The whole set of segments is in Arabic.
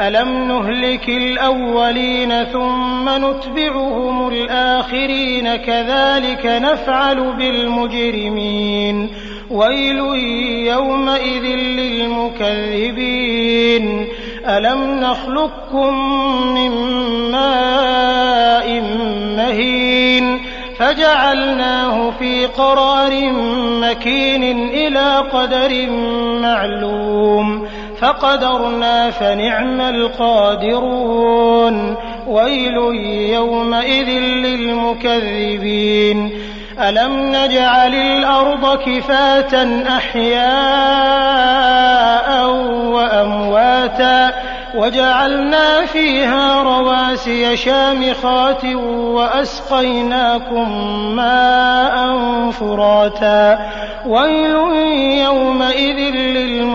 ألم نهلك الأولين ثم نتبعهم الآخرين كذلك نفعل بالمجرمين ويل يومئذ للمكذبين ألم نخلقكم من ماء مهين فجعلناه في قرار مكين إلى قدر معلوم فقدرنا فنعم القادرون. ويل يومئذ للمكذبين. ألم نجعل الأرض كفاة أحياء وأمواتا وجعلنا فيها رواسي شامخات وأسقيناكم ماء فراتا. ويل يومئذ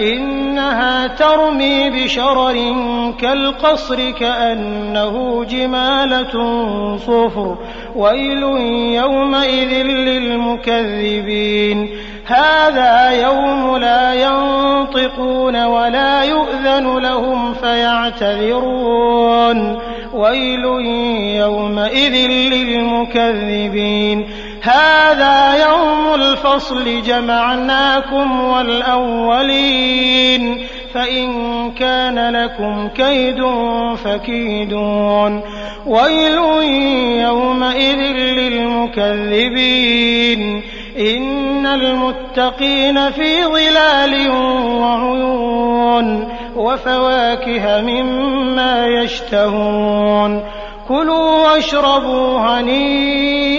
إنها ترمي بشرر كالقصر كأنه جمالة صفر ويل يومئذ للمكذبين. هذا يوم لا ينطقون ولا يؤذن لهم فيعتذرون. ويل يومئذ للمكذبين. هذا يوم الفصل جمعناكم والأولين. فإن كان لكم كيد فكيدون. ويل يومئذ للمكذبين. إن المتقين في ظلال وعيون وفواكه مما يشتهون. كلوا واشربوا هنيئا.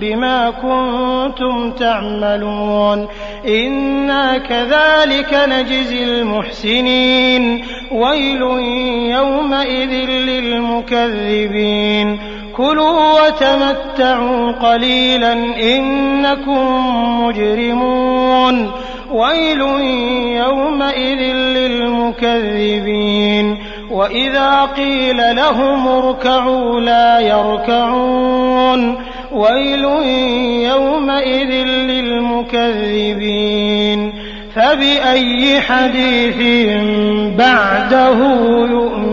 بما كنتم تعملون إنا كذلك نجزي المحسنين ويل يومئذ للمكذبين كلوا وتمتعوا قليلا إنكم مجرمون ويل يومئذ للمكذبين وإذا قيل لهم اركعوا لا يركعون ويل يومئذ للمكذبين. فبأي حديث بعده يؤمنون؟